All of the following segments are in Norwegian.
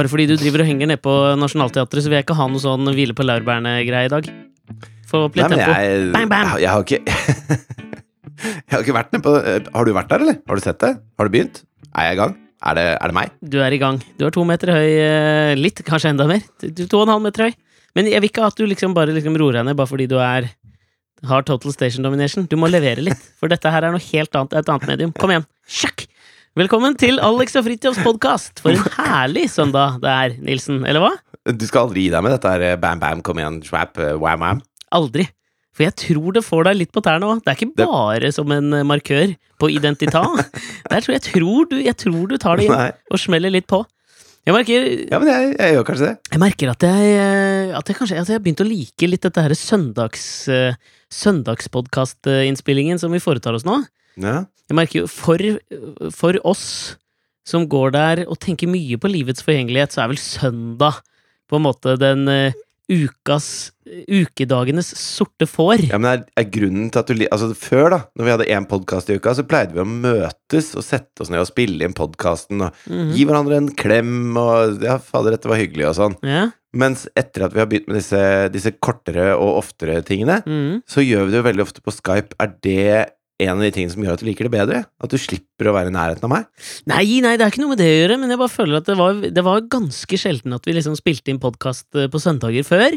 Bare fordi du driver og henger nede på Nationaltheatret, så vil jeg ikke ha noe sånn hvile på laurbærene-greie i dag. Få opp litt Nei, tempo. jeg, bam, bam! Jeg, jeg har ikke Jeg har ikke vært nede på Har du vært der, eller? Har du sett det? Har du begynt? Er jeg i gang? Er det, er det meg? Du er i gang. Du er to meter høy. eh, Litt, kanskje enda mer. Du er to og en halv meter høy. Men jeg vil ikke at du liksom bare liksom roer deg ned bare fordi du er har total station domination. Du må levere litt, for dette her er noe helt annet. Et annet medium. Kom igjen. Sjakk! Velkommen til Alex og Fridtjofs podkast. For en herlig søndag det er, Nilsen. Eller hva? Du skal aldri gi deg med dette her eh, bam, bam, kom igjen, swap, eh, wham, wham. Aldri. For jeg tror det får deg litt på tærne òg. Det er ikke Det- bare som en eh, markør på identita. Der tror jeg, tror du, jeg tror du tar det inn Nei. og smeller litt på. Jeg merker, Ja, men jeg, jeg gjør kanskje det. jeg merker at jeg, at jeg kanskje at jeg har begynt å like litt dette her søndags, søndagspodkastinnspillingen som vi foretar oss nå. Ja. Jeg merker jo for, for oss som går der og tenker mye på livets forgjengelighet, så er vel søndag på en måte den uh, ukas Ukedagenes sorte får. Ja, men er, er grunnen til at du Altså, før, da, når vi hadde én podkast i uka, så pleide vi å møtes og sette oss ned og spille inn podkasten og Mhm. gi hverandre en klem og Ja, fader, dette var hyggelig og sånn. Ja. Mens etter at vi har begynt med disse, disse kortere og oftere tingene, mhm. så gjør vi det jo veldig ofte på Skype. Er det en av de tingene som gjør at du liker det bedre? At du slipper å være i nærheten av meg? Nei, nei, det er ikke noe med det å gjøre, men jeg bare føler at det var, det var ganske sjelden at vi liksom spilte inn podkast på søndager før.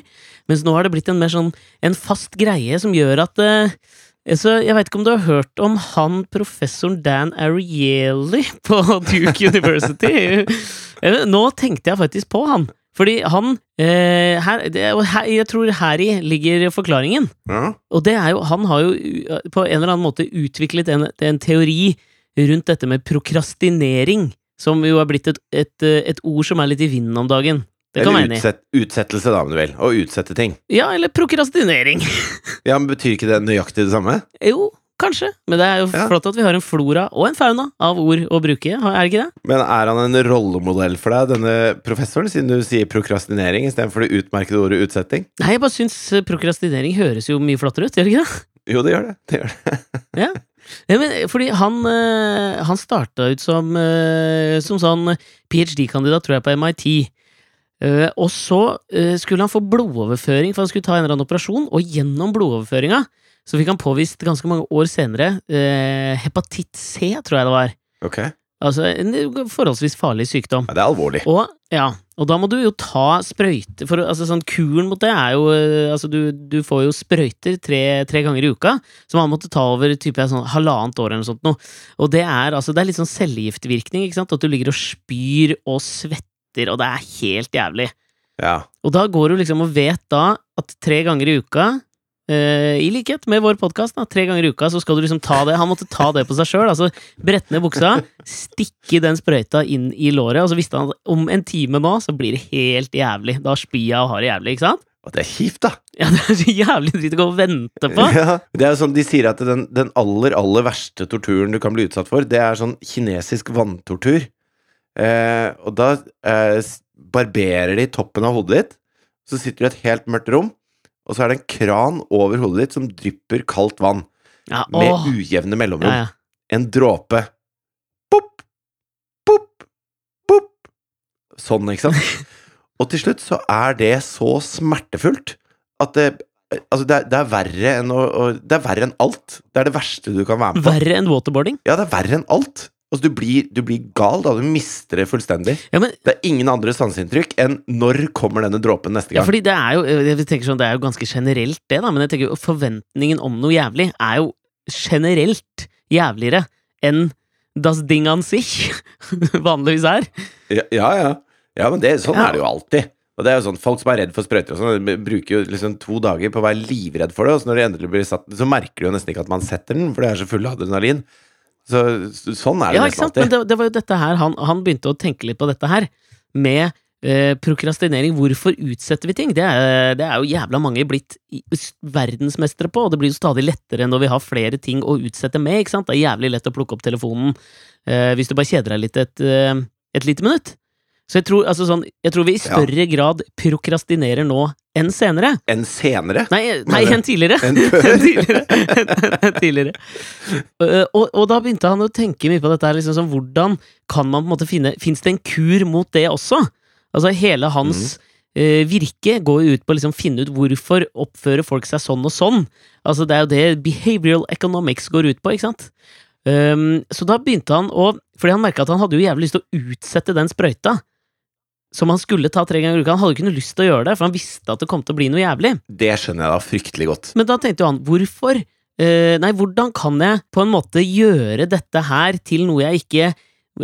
Mens nå har det blitt en mer sånn en fast greie som gjør at eh, så Jeg veit ikke om du har hørt om han professoren Dan Ariely på Duke University? Eh, Nå tenkte jeg faktisk på han. Fordi han eh, her, det, her, Jeg tror heri ligger forklaringen. Ja. Og det er jo, han har jo uh, på en eller annen måte utviklet en, en teori rundt dette med prokrastinering, som jo er blitt et, et, uh, et ord som er litt i vinden om dagen. Det kan Eller utsett, utsettelse, da, om du vil. Å utsette ting. Ja, eller prokrastinering. Ja, men Betyr ikke det nøyaktig det samme? Jo, kanskje. Men det er jo Ja. flott at vi har en flora og en fauna av ord å bruke, er det ikke det? Men er han en rollemodell for deg, denne professoren, siden du sier prokrastinering istedenfor det utmerkede ordet utsetting? Nei, jeg bare syns uh, prokrastinering høres jo mye flottere ut, gjør det ikke det? Jo, det gjør det. det, gjør det. Ja. Ja, men, fordi han, eh, han starta ut som, eh, som sånn ph.d.-kandidat, tror jeg, på MIT. Uh, og så uh, skulle han få blodoverføring, for han skulle ta en eller annen operasjon, og gjennom blodoverføringa så fikk han påvist ganske mange år senere eh, hepatitt C, tror jeg det var. Ok. Altså en forholdsvis farlig sykdom. Ja, det er alvorlig. Og, ja, og da må du jo ta sprøyter for, altså sånn, Kuren mot det er jo eh, altså du, du får jo sprøyter tre, tre ganger i uka, som han måtte ta over type sånn halvannet år eller noe sånt. Noe. Og det er, altså, det er litt sånn cellegiftvirkning? At du ligger og spyr og svetter, og det er helt jævlig. Ja. Og da går du liksom og vet da at tre ganger i uka eh, I likhet med vår podkast, tre ganger i uka så skal du liksom ta det. Han måtte ta det på seg sjøl. Altså, brette ned buksa, stikke den sprøyta inn i låret, og så visste han at om en time nå så blir det helt jævlig. Da spyr jeg og har det jævlig, ikke sant? Og det er kjipt, da. Ja, det er så jævlig dritt å gå og vente på. Ja. Det er jo sånn, De sier at den, den aller, aller verste torturen du kan bli utsatt for, det er sånn kinesisk vanntortur. Eh, og da eh, barberer de toppen av hodet ditt, så sitter du i et helt mørkt rom, og så er det en kran over hodet ditt som drypper kaldt vann, Ja, med ujevne mellomrom. Ja, ja. En dråpe. Pop, pop, pop. Sånn, ikke sant? Og til slutt så er det så smertefullt at det Altså, det er, det er verre enn å, å Det er verre enn alt. Det er det verste du kan være med på. Verre enn waterboarding? Ja, det er verre enn alt. Altså, du blir, du blir gal da. Du mister det fullstendig. Ja, men Det er ingen andre sanseinntrykk enn når kommer denne dråpen neste Ja, gang. fordi det er jo jeg tenker sånn, det er jo ganske generelt, det, da, men jeg tenker jo forventningen om noe jævlig er jo generelt jævligere enn das Ding an sich vanligvis er. Ja, ja. ja. ja men det, sånn Ja. er det jo alltid. Og det er jo sånn, Folk som er redd for sprøyter, og sånn, bruker jo liksom to dager på å være livredd for det, og så når de endelig blir satt så merker de jo nesten ikke at man setter den, for det er så full av adrenalin. Så sånn er det Ja, nesten alltid. Men det, det var jo dette her, han, han begynte å tenke litt på dette her, med eh, prokrastinering. Hvorfor utsetter vi ting? Det er, det er jo jævla mange blitt verdensmestere på, og det blir jo stadig lettere når vi har flere ting å utsette med, ikke sant? Det er jævlig lett å plukke opp telefonen eh, hvis du bare kjeder deg litt et, eh, et lite minutt. Så jeg tror, altså sånn, jeg tror vi i Ja. større grad prokrastinerer nå enn senere. Enn senere. Nei, nei enn tidligere. Enn før? Tidligere. en tidligere. Uh, og, og da begynte han å tenke mye på dette her, liksom sånn, hvordan kan man på en måte finne Fins det en kur mot det også? Altså, hele hans eh, virke går jo ut på å liksom finne ut hvorfor oppfører folk seg sånn og sånn. Altså, det er jo det behavioral economics går ut på, ikke sant? Um, så da begynte han å Fordi han merka at han hadde jo jævlig lyst til å utsette den sprøyta. Som han skulle ta tre ganger i uka. Han hadde ikke noe lyst til å gjøre det, for han visste at det kom til å bli noe jævlig. Det skjønner jeg da fryktelig godt. Men da tenkte jo han, hvorfor eh, Nei, hvordan kan jeg på en måte gjøre dette her til noe jeg ikke,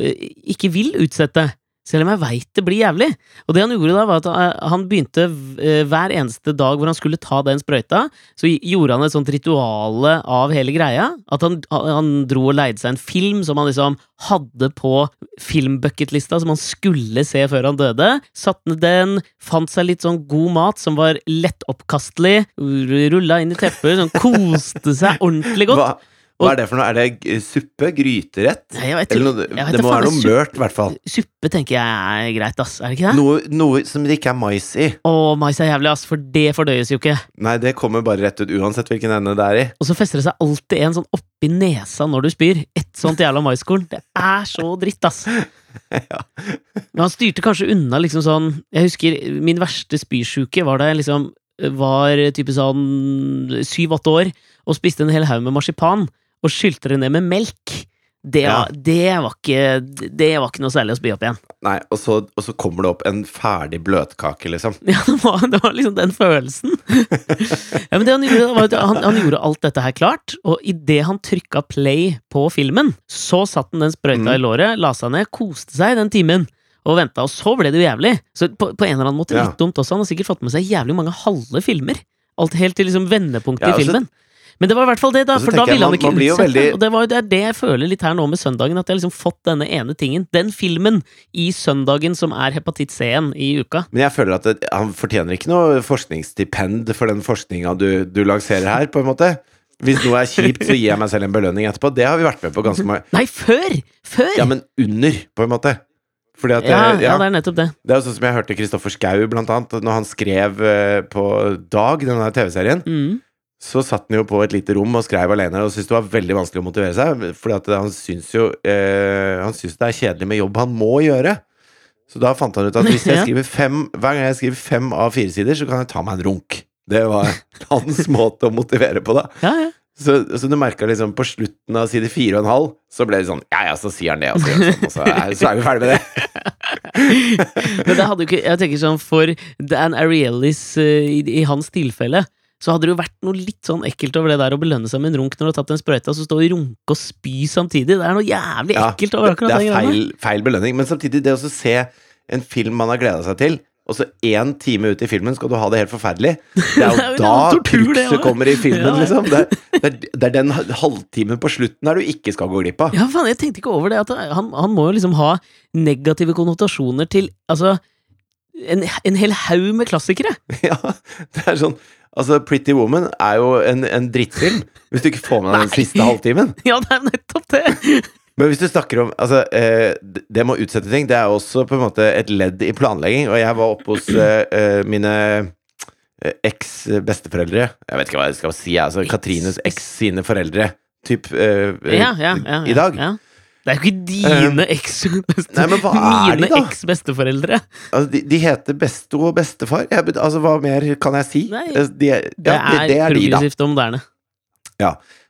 eh, ikke vil utsette? Selv om jeg veit det blir jævlig. Og det han gjorde da, var at eh, han begynte eh, hver eneste dag hvor han skulle ta den sprøyta, så gjorde han et sånt rituale av hele greia. At han, han dro og leide seg en film som han liksom hadde på filmbucketlista, som han skulle se før han døde. Satte ned den, fant seg litt sånn god mat som var lettoppkastelig, rulla inn i teppet, sånn koste seg ordentlig godt. Hva, hva er det for noe? Er det suppe? Gryterett? Nei, jeg vet Eller noe, Jeg vet det må være noe mørt, i hvert fall. Suppe tenker jeg er greit, ass. Er det ikke det? Noe, noe som det ikke er mais i. Å, mais er jævlig, ass, for det fordøyes jo ikke. Nei, det kommer bare rett ut uansett hvilken ende det er i. Og så fester det seg alltid en sånn oppi nesa når du spyr. Et sånt jævla maiskorn. Det er så dritt, ass. Ja. Men han styrte kanskje unna liksom sånn Jeg husker min verste spysjuke var da jeg liksom var type sånn syv-åtte år og spiste en hel haug med marsipan og skylte det ned med melk. Det, Ja. det, var ikke, det var ikke noe særlig å spy opp igjen. Nei, og så, og så kommer det opp en ferdig bløtkake, liksom. Ja, det var, det var liksom den følelsen. ja, men det han, gjorde, var han, han gjorde alt dette her klart, og idet han trykka play på filmen, så satt han den sprøyta Mm. i låret, la seg ned, koste seg den timen. Og venta, og så ble det jo jævlig. Så på, på en eller annen måte Ja. litt dumt også. Han har sikkert fått med seg jævlig mange halve filmer. Alt helt til liksom vendepunktet Ja, i altså- filmen. Men det var i hvert fall det, da, for da ville han ikke utsette. veldig- Og det, var, det er det jeg føler litt her nå med søndagen, at jeg har liksom fått denne ene tingen. Den filmen i søndagen som er hepatitt C-en i uka. Men jeg føler at det, han fortjener ikke noe forskningsstipend for den forskninga du, du lanserer her, på en måte. Hvis noe er kjipt, så gir jeg meg selv en belønning etterpå. Det har vi vært med på ganske mange Nei, før! Før! Ja, men under, på en måte. Fordi at ja, eh, ja, det er nettopp det. Det er jo sånn som jeg hørte Kristoffer Schou, blant annet, når han skrev eh, på Dag, denne TV-serien, Mm. Så satt han jo på et lite rom og skrev alene, og syntes det var veldig vanskelig å motivere seg, fordi han syns jo eh, Han synes det er kjedelig med jobb han må gjøre. Så da fant han ut at hvis jeg skriver fem hver gang jeg skriver fem av fire sider, så kan jeg ta meg en runk. Det var hans måte å motivere på, da. Ja, ja. Så, så du merka liksom på slutten av side fire og en halv, så ble det sånn Ja, ja, så sier han det, og så sånn, og så er, så er vi ferdig med det. Men det hadde jo ikke Jeg tenker sånn for Dan Ariellis eh, i, i hans tilfelle så hadde det jo vært noe litt sånn ekkelt over det der å belønne seg med en runk når du har tatt en sprøyte, og så stå og runke og spy samtidig. Det er noe jævlig ekkelt over akkurat det den er greia. feil, feil belønning. Men samtidig, det å se en film man har gleda seg til, og så én time ut i filmen skal du ha det helt forferdelig. Det er Det er jo da det også. kommer i filmen, Ja, liksom. Det er, det, er, det er den halvtimen på slutten der du ikke skal gå glipp av. Ja, faen, jeg tenkte ikke over det. Han, han må jo liksom ha negative konnotasjoner til Altså, en, en hel haug med klassikere. Ja, det er sånn Altså, Pretty Woman er jo en, en drittfilm, hvis du ikke får med deg den siste halvtimen. Ja, det er nettopp det! Men hvis du snakker om Altså, eh, det med å utsette ting, det er også på en måte et ledd i planlegging. Og jeg var oppe hos eh, eh, mine eh, eks-besteforeldre. Jeg vet ikke hva jeg skal si, altså Katrines eks sine foreldre. Typ eh, Ja, ja, ja, i dag. Ja. Det er jo ikke dine eks-besteforeldre. Altså, de, de heter besto og bestefar. Jeg, altså, hva mer kan jeg si? Nei, Eh, de, er- Det er, det, er progressivt og moderne.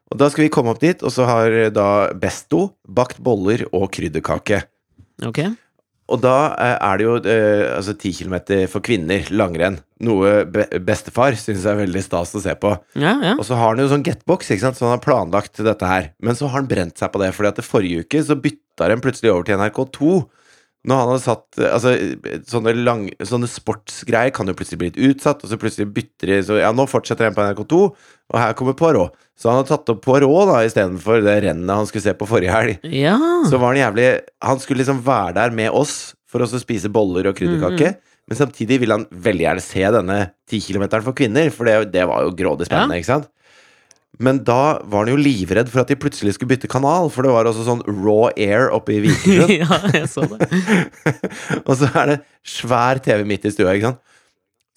Og da skal vi komme opp dit, og så har eh, da Besto bakt boller og krydderkake. Ok? Og da eh, er det jo eh, altså 10 km for kvinner, langrenn. Noe be bestefar syns er veldig stas å se på. Ja, ja. Og så har han jo sånn getbox, ikke sant? så han har planlagt dette her. Men så har han brent seg på det, fordi at det forrige uke så bytta de plutselig over til NRK2. Når han hadde satt Altså, sånne, lang, sånne sportsgreier kan jo plutselig bli litt utsatt, og så plutselig bytter de Så ja, nå fortsetter en på NRK2, og her kommer Poirot. Så han har tatt opp Poirot da, istedenfor det rennet han skulle se på forrige helg. Ja. Så var han jævlig Han skulle liksom være der med oss for oss å spise boller og krydderkake. Men samtidig ville han veldig gjerne se denne 10 kilometeren for kvinner, for det, det var jo grådig spennende, ikke sant? Men da var han jo livredd for at de plutselig skulle bytte kanal, for det var også sånn raw air oppe i Vikersund. ja, jeg så det. og så er det svær TV midt i stua, ikke sant?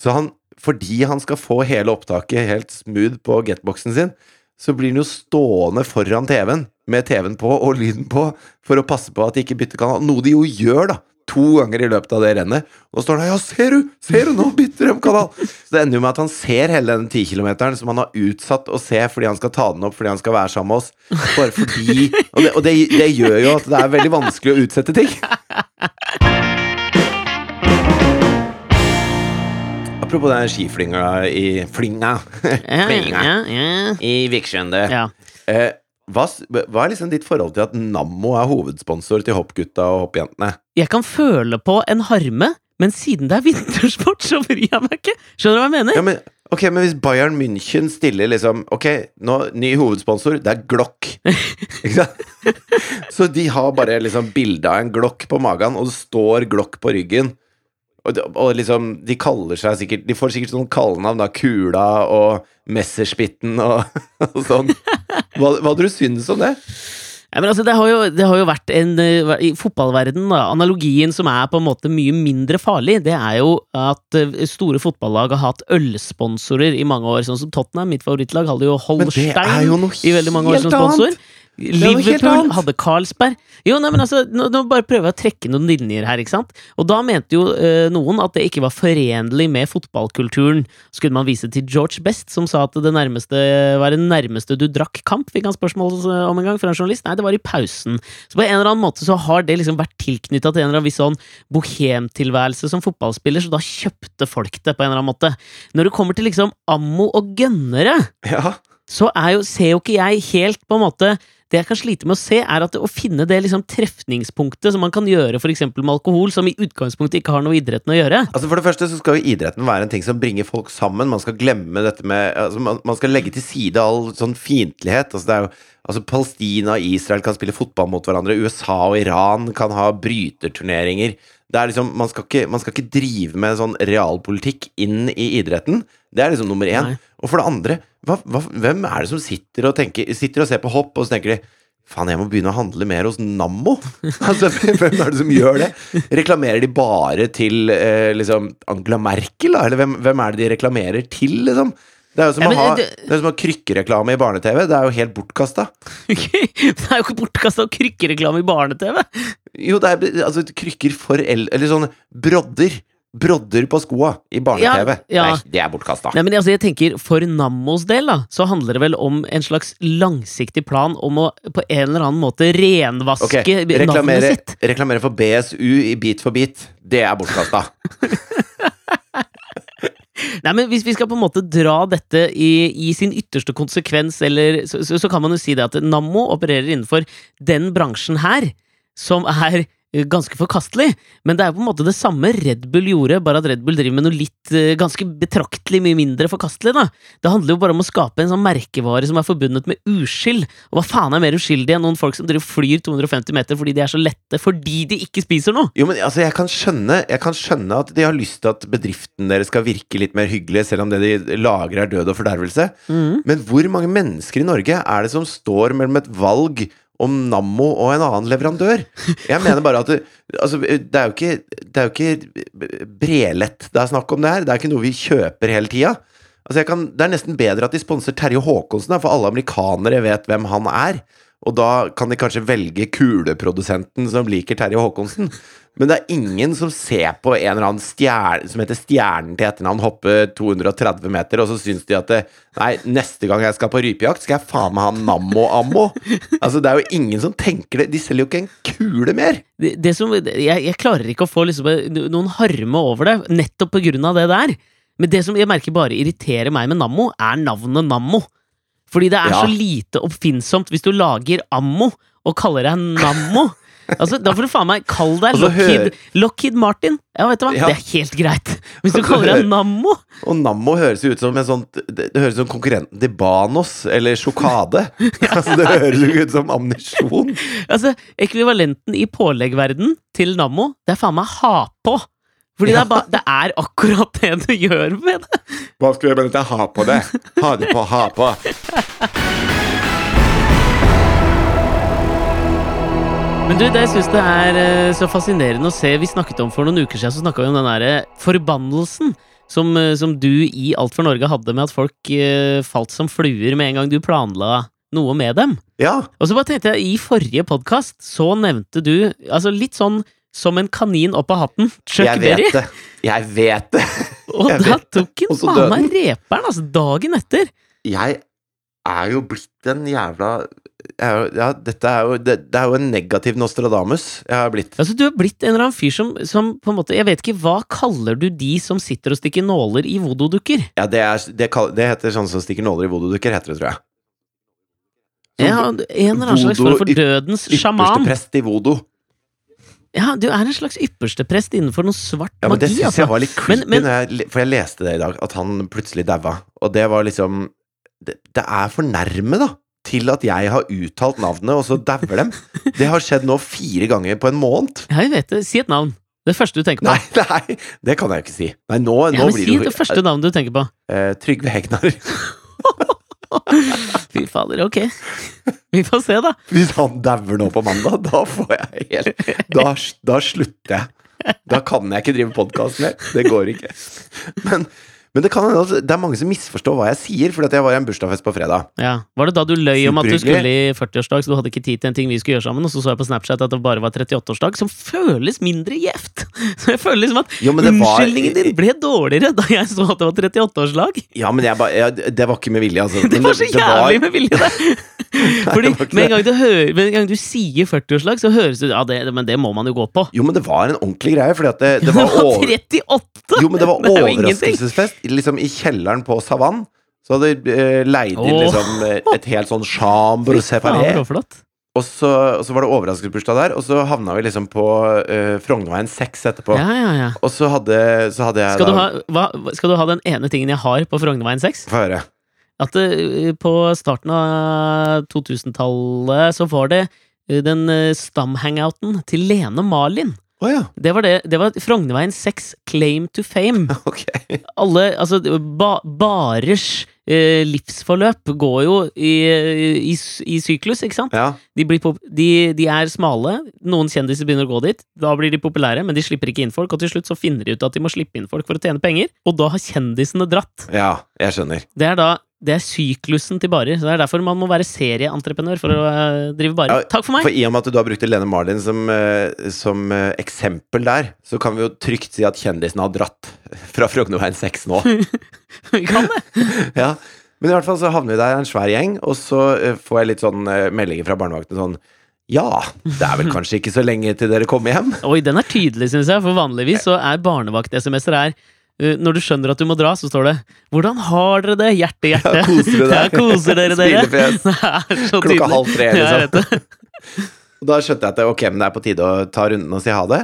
Så han, fordi han skal få hele opptaket helt smooth på getboxen sin, så blir han jo stående foran TV-en med TV-en på og lyden på for å passe på at de ikke bytter kanal. Noe de jo gjør, da. To ganger i løpet av det rennet. Og står han der Ja, ser du! Ser du, nå bytter de kanal! Så det ender jo med at han ser hele den tikilometeren som han har utsatt å se fordi han skal ta den opp fordi han skal være sammen med oss. Bare fordi Og, det, og det, det gjør jo at det er veldig vanskelig å utsette ting. Apropos den skiflinga i Flinga. Ja, Flinga. ja, ja. I Viksjønde. ja. Eh, hva, hva er liksom ditt forhold til at Nammo er hovedsponsor til hoppgutta og hoppjentene? Jeg kan føle på en harme, men siden det er vintersport, så bryr jeg meg ikke. Skjønner du hva jeg mener? Ja, men, ok, men hvis Bayern München stiller liksom Ok, nå, ny hovedsponsor, det er Glock. Ikke sant? Så de har bare liksom bilde av en Glock på magen, og det står Glock på ryggen. Og, og liksom, de kaller seg sikkert De får sikkert sånn kallenavn, da. Kula og Messerspitten og, og sånn. Hva, hva du syntes om det? Ja, men altså, det, har jo, det har jo vært en eh, I fotballverden da, analogien som er på en måte mye mindre farlig, det er jo at eh, store fotballag har hatt ølsponsorer i mange år. Sånn som Tottenham, mitt favorittlag, hadde jo Holstein i veldig mange år som sponsor. annet. Er Liverpool hadde Carlsberg. Jo, nei, men altså, nå, nå bare prøver jeg å trekke noen linjer her, ikke sant? Og da mente jo eh, noen at det ikke var forenlig med fotballkulturen. Så kunne man vise til George Best, som sa at det nærmeste var det nærmeste du drakk kamp, fikk han spørsmål eh, om en gang fra en journalist. Nei, det var i pausen. Så på en eller annen måte så har det liksom vært tilknytta til en eller annen viss sånn bohemtilværelse som fotballspiller, så da kjøpte folk det på en eller annen måte. Når det kommer til liksom ammo og gønnere Ja. så jo, ser jo ikke jeg helt på en måte Det jeg kan slite med å se, er at å finne det liksom trefningspunktet som man kan gjøre for med alkohol, som i utgangspunktet ikke har noe med idretten å gjøre. Altså For det første så skal jo idretten være en ting som bringer folk sammen. Man skal glemme dette med altså man, man skal legge til side all sånn fiendtlighet. Altså Altså Palestina og Israel kan spille fotball mot hverandre. USA og Iran kan ha bryterturneringer. Det er liksom, man skal, ikke, man skal ikke drive med sånn realpolitikk inn i idretten. Det er liksom nummer én. Nei. Og for det andre, hva, hva, hvem er det som sitter og, tenker, sitter og ser på hopp, og så tenker de Faen, jeg må begynne å handle mer hos Nammo. Altså, Hvem er det som gjør det? Reklamerer de bare til eh, liksom Angela Merkel, da? Eller hvem, hvem er det de reklamerer til, liksom? Det er jo som, Ja, å, ha, det- det er som å ha krykkereklame i barne-TV. Det er jo helt bortkasta. det er jo ikke bortkasta krykkereklame i barne-TV! Jo, det er altså krykker for el... Eller sånn brodder. Brodder på skoa i barne-TV. Ja, ja. Det er bortkasta. Nei, men altså, jeg tenker For Nammos del da så handler det vel om en slags langsiktig plan om å på en eller annen måte renvaske Ok, navnet reklamere, sitt. reklamere for BSU i Bit for bit. Det er bortkasta. Nei, men Hvis vi skal på en måte dra dette i, i sin ytterste konsekvens, eller, så, så, så kan man jo si det at Nammo opererer innenfor den bransjen her, som er ganske forkastelig. Men det er på en måte det samme Red Bull gjorde, bare at Red Bull driver med noe litt eh, ganske betraktelig mye mindre forkastelig. da. Det handler jo bare om å skape en sånn merkevare som er forbundet med uskyld. Og hva faen er mer uskyldig enn noen folk som driver flyr 250 meter fordi de er så lette fordi de ikke spiser noe? Jo, men altså, jeg kan, skjønne, jeg kan skjønne at de har lyst til at bedriften deres skal virke litt mer hyggelig, selv om det de lager er død og fordervelse. Mm. Men hvor mange mennesker i Norge er det som står mellom et valg om Nammo og en annen leverandør? Jeg mener bare at det, altså, det er jo ikke, det er jo ikke brelett det er snakk om det her. Det er ikke noe vi kjøper hele tida. Altså kan, det er nesten bedre at de sponser Terje Håkonsen, for alle amerikanere vet hvem han er. Og da kan de kanskje velge kuleprodusenten som liker Terje Håkonsen. Men det er ingen som ser på en eller annen stjerne som heter Stjernen til etternavn hoppe 230 meter, og så syns de at det, Nei, neste gang jeg skal på rypejakt, skal jeg faen meg ha Nammo-ammo. Altså, det er jo ingen som tenker det. De selger jo ikke en kule mer. det, det som, jeg, jeg klarer ikke å få liksom noen harme over det, nettopp på grunn av det der. Men det som jeg merker bare irriterer meg med Nammo, er navnet Nammo. Fordi det er Ja. så lite oppfinnsomt hvis du lager ammo og kaller deg Nammo. Altså, Da får du faen meg kalle deg Lockheed, Lockheed Martin. Ja, vet du hva? Ja. Det er helt greit. Hvis du kaller deg Nammo Og Nammo høres jo ut som en sånn Det, det høres ut som konkurrenten til Banos eller Sjokade. altså, det høres jo ut som ammunisjon. Altså, Ekvivalenten i påleggverden til Nammo, det er faen meg ha på. Fordi det, er ba, det er akkurat det du gjør med det. Hva skal du gjøre med dette ha på det? Ha det på, ha på. Men du, det jeg synes det er eh, så fascinerende å se Vi snakket om for noen uker siden Så snakket vi om den der eh, forbannelsen som, eh, som du i Alt for Norge hadde med at folk eh, falt som fluer med en gang du planla noe med dem. Ja. Og så bare tenkte jeg, i forrige podkast så nevnte du altså litt sånn som en kanin opp av hatten. Chuck Jeg Berry. vet det. Jeg vet det. Og jeg da tok han faen meg reperen, altså, dagen etter. Jeg er jo blitt en jævla jeg er Ja, dette er jo det, det er jo en negativ Nostradamus jeg har blitt. Altså, du er blitt en eller annen fyr som, som på en måte Jeg vet ikke, hva kaller du de som sitter og stikker nåler i voodoo-dukker? Ja, det, er, det, det heter sånn som stikker nåler i voodoo-dukker, heter det, tror jeg. Som Ja, en eller annen slags form for dødens dødens Ypperste sjaman. prest i vodo. Ja, du er en slags ypperste prest innenfor noe svart Ja, men det synes altså. jeg var litt creepy, Men- men- jeg, for jeg leste det i dag, at han plutselig daua. Og det var liksom Det, det er for nærme, da, til at jeg har uttalt navnet, og så dauer dem. Det har skjedd nå fire ganger på en måned. Ja, jeg vet det. Si et navn. Det første du tenker på. Nei, nei, det kan jeg jo ikke si. Nei, nå, ja, nå men blir si det det første navnet du tenker på. eh, Trygve Hegnar. Fy fader, ok. Vi får se, da. Hvis han dauer nå på mandag, da får jeg helt Da, da slutter jeg. Da kan jeg ikke drive podkast mer. Det går ikke. Men, men det, kan, hende at det er mange som misforstår hva jeg sier, fordi at jeg var i en bursdagsfest på fredag. Ja. Var det da du løy om at du skulle i 40-årsdag, så du hadde ikke tid til en ting vi skulle gjøre sammen, og så så jeg på Snapchat at det bare var 38-årsdag, som føles mindre gjevt? Så jeg føler liksom at Jo, unnskyldningen var- din ble dårligere da jeg så at det var 38-årslag. Ja, men jeg ba, jeg, det var ikke med vilje, altså. Det var så jævlig med vilje, det! Fordi med en gang du, hører, med en gang du sier 40-årslag, så høres det ut Ja, det, men det må man jo gå på. Jo, men det var en ordentlig greie, fordi at det, det var, over, 38! Jo, men det var er overraskelsesfest. Liksom i kjelleren på Savann. Så hadde de eh, leid inn oh. liksom eh, et helt sånn chambre råflott. Og så, og så var det overraskelsesbursdag der, og så havna vi liksom på uh, Frognerveien 6 etterpå. Ja, ja, ja. Og så hadde, så hadde jeg Skal du, da ha, hva, skal du ha den ene tingen jeg har på Frognerveien 6? Få høre. At det, på starten av 2000-tallet så var det eh, den eh, stamhangouten til Lene Malin. Oh, ja. Det var, det, det var Frognerveien 6 Claim to Fame. Ok. Alle, altså ba, Barers eh, livsforløp går jo i, i, i syklus, ikke sant? Ja. De, de, de er smale, noen kjendiser begynner å gå dit, da blir de populære, men de slipper ikke inn folk, og til slutt så finner de ut at de må slippe inn folk for å tjene penger, og da har kjendisene dratt. ja, jeg skjønner. Det er da det er syklusen til barer. Så Det er derfor man må være serieentreprenør for å eh, drive barer. Ja, Takk for meg! For i og med at du har brukt Lene Marlin som, eh, som eh, eksempel der, så kan vi jo trygt si at kjendisen har dratt fra Frognerveien 6 nå. Vi kan det! ja. Men i hvert fall så havner vi der en svær gjeng, og så får jeg litt sånn meldinger fra barnevakten sånn Ja, det er vel kanskje ikke så lenge til dere kommer hjem? Oi, den er tydelig, syns jeg. For vanligvis så er barnevakt-SMS-er her når du skjønner at du må dra, så står det 'Hvordan har dere det? Hjerte, hjerte'. Ja, koser du deg? Ja, koser dere dere? Smilefjes. Klokka halv tre, liksom. Ja. Og da skjønte jeg at ok, men det er på tide å ta runden og si ha det.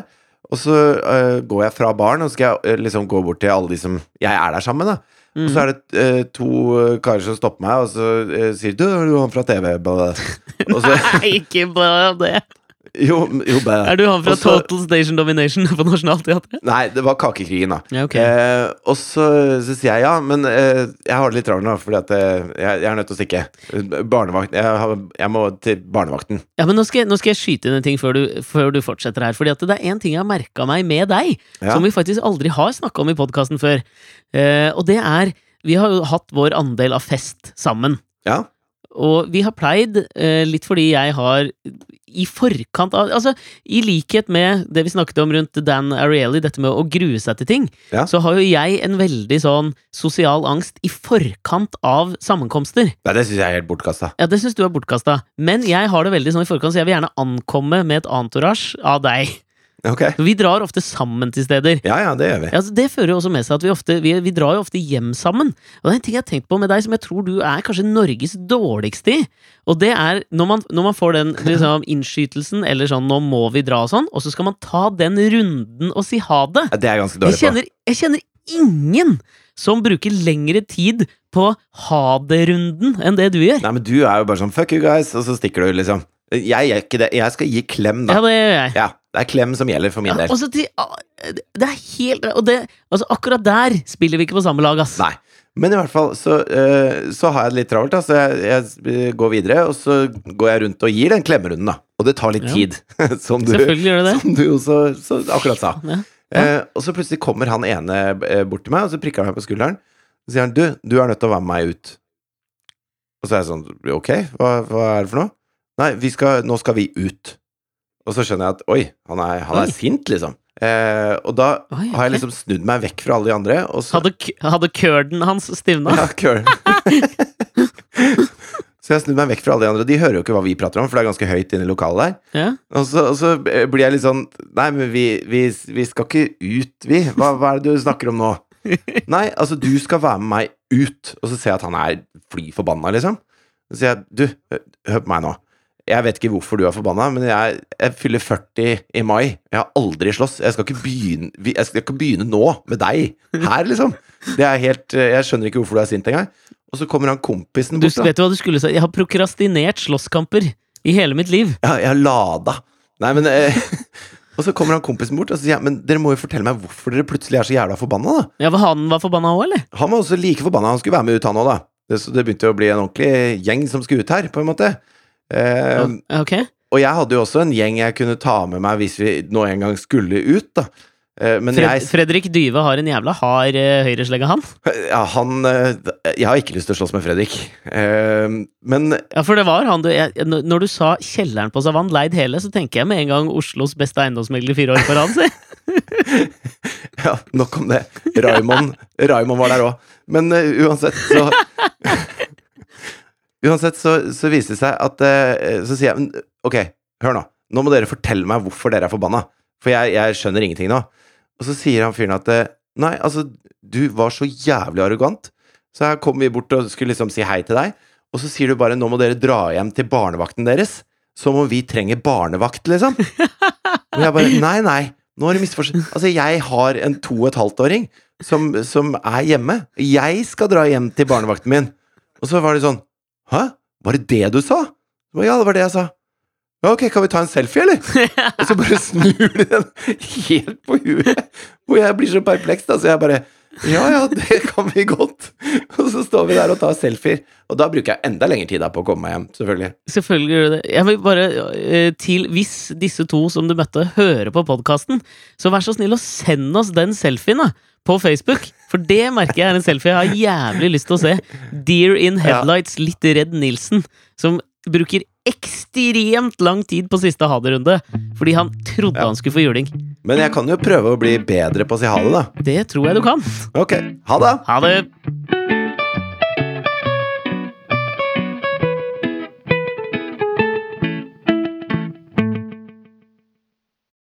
Og så uh, går jeg fra baren, og så skal jeg uh, liksom gå bort til alle de som jeg er der sammen med. da Og Mm. så er det uh, to eh, karer som stopper meg, og så eh, sier du, er du han fra TV? Og så, Nei, ikke bare det. Jo, jo, bare. Er du han fra også, Total Station Domination på Nationaltheatret? Nei, det var Kakekrigen, da. Ja, okay. Eh, og så, sier jeg ja, men eh, jeg har det litt travelt nå, fordi at eh, jeg, jeg er nødt til å stikke. Barnevakt, jeg, har, jeg må til barnevakten. Ja, men nå skal, jeg, nå skal jeg skyte inn en ting før du, før du fortsetter her. Fordi at det er en ting jeg har merka meg med deg, Ja. som vi faktisk aldri har snakka om i podkasten før. Eh, og det er Vi har jo hatt vår andel av fest sammen. Ja. Og vi har pleid, eh, litt fordi jeg har i forkant av Altså, i likhet med det vi snakket om rundt Dan Ariely, dette med å grue seg til ting, Ja. så har jo jeg en veldig sånn sosial angst i forkant av sammenkomster. Ja, det syns jeg er helt bortkasta. Ja, det syns du er bortkasta. Men jeg har det veldig sånn i forkant, så jeg vil gjerne ankomme med et antorasj av deg. Ok. Vi drar ofte sammen til steder. Ja, ja, det gjør vi. Altså, det fører jo også med seg at vi ofte vi, vi drar jo ofte hjem sammen. Og det er en ting jeg har tenkt på med deg som jeg tror du er kanskje Norges dårligste i. Og det er når man, når man får den liksom, innskytelsen, eller sånn 'nå må vi dra' og sånn, og så skal man ta den runden og si ha det. Ja, Det er ganske Jeg dårlig på. jeg kjenner ingen som bruker lengre tid på ha det-runden enn det du gjør. Nei, men du er jo bare sånn 'fuck you guys', og så stikker du, liksom. Jeg gjør ikke det. Jeg skal gi klem, da. Ja, det gjør jeg. Ja, det er klem som gjelder for min Ja, del. Altså, de, ah, det er helt Og det, altså akkurat der spiller vi ikke på samme lag, ass. Nei. Men i hvert fall så, eh, så har jeg det litt travelt, Altså, så jeg, jeg går videre, og så går jeg rundt og gir den klemmerunden, da. Og det tar litt Ja. tid, som du, Selvfølgelig gjør det det. som du også så akkurat sa. Ja. Eh, og så plutselig kommer han ene eh, bort til meg, og så prikker han meg på skulderen. Så sier han 'du, du er nødt til å være med meg ut'. Og så er jeg sånn 'ok, hva, hva er det for noe?' 'Nei, vi skal, nå skal vi ut'. Og så skjønner jeg at oi, han er, han Oi. er sint, liksom. Eh, og da Oi, har jeg liksom snudd meg vekk fra alle de andre, og så Hadde, hadde curden hans stivna? Ja, curden. Så jeg har snudd meg vekk fra alle de andre. De hører jo ikke hva vi prater om, for det er ganske høyt inne i lokalet der. Ja. Og så, og så blir jeg litt sånn Nei, men vi, vi, vi skal ikke ut, vi. Hva, hva er det du snakker om nå? Nei, altså, du skal være med meg ut. Og så ser jeg at han er fly forbanna, liksom. Så sier jeg, du, hør på meg nå. Jeg vet ikke hvorfor du er forbanna, men jeg, jeg fyller 40 i mai. Jeg har aldri slåss. Jeg skal ikke begynne, jeg skal ikke begynne nå med deg. Her, liksom. Det er helt Jeg skjønner ikke hvorfor du er sint engang. Og så kommer han kompisen bort. Du, vet du hva du skulle si? Jeg har prokrastinert slåsskamper i hele mitt liv. Ja, jeg har lada. Nei, men eh, Og så kommer han kompisen bort og sier jeg, men dere må jo fortelle meg hvorfor dere plutselig er så jævla forbanna, da. Ja, for Han var forbanna òg, eller? Han var også like forbanna. Han skulle være med ut, han òg, da. Det, så det begynte å bli en ordentlig gjeng som skulle ut her, på en måte. Eh, okay. Ok. og jeg hadde jo også en gjeng jeg kunne ta med meg hvis vi nå en gang skulle ut, da. Eh, men Fred, jeg Fredrik Dyve har en jævla hard uh, høyreslegge, han. Ja, han eh, Jeg har ikke lyst til å slåss med Fredrik. uh, men Ja, for det var han du jeg, når- Når du sa kjelleren på Savann leid hele, så tenker jeg med en gang Oslos beste eiendomsmegler fire år på rad, si. Ja, nok om det. Raymond, Raymond var der òg. Men uh, uansett, så Uansett så, så viser det seg at eh, Så sier jeg Ok, hør nå. Nå må dere fortelle meg hvorfor dere er forbanna. For jeg, jeg skjønner ingenting nå. Og så sier han fyren at eh, Nei, altså, du var så jævlig arrogant. Så her kom vi bort og skulle liksom si hei til deg. Og så sier du bare 'nå må dere dra hjem til barnevakten deres'. Som om vi trenger barnevakt, liksom. Og jeg bare Nei, nei. Nå har du misforstått. Altså, jeg har en to og et halvt åring som, som er hjemme. Jeg skal dra hjem til barnevakten min. Og så var det sånn Hæ? Var det det du sa? Ja, det var det jeg sa. Ja, ok, kan vi ta en selfie, eller? Og så bare snur de den helt på huet. Og jeg blir så perpleks, da, så jeg bare Ja, ja, det kan vi godt. Og så står vi der og tar selfier. Og da bruker jeg enda lengre tid på å komme meg hjem, selvfølgelig. Selvfølgelig gjør du det. Jeg vil bare eh, til Hvis disse to som du møtte, hører på podkasten, så vær så snill å send oss den selfien da på Facebook. For det merker jeg er en selfie jeg har jævlig lyst til å se. Deer in headlights, litt redd Nilsen, som bruker ekstremt lang tid på siste ha det-runde fordi han trodde Ja. han skulle få juling. Men jeg kan jo prøve å bli bedre på å si ha det, da. Det tror jeg du kan. Ok, ha det! Ha det!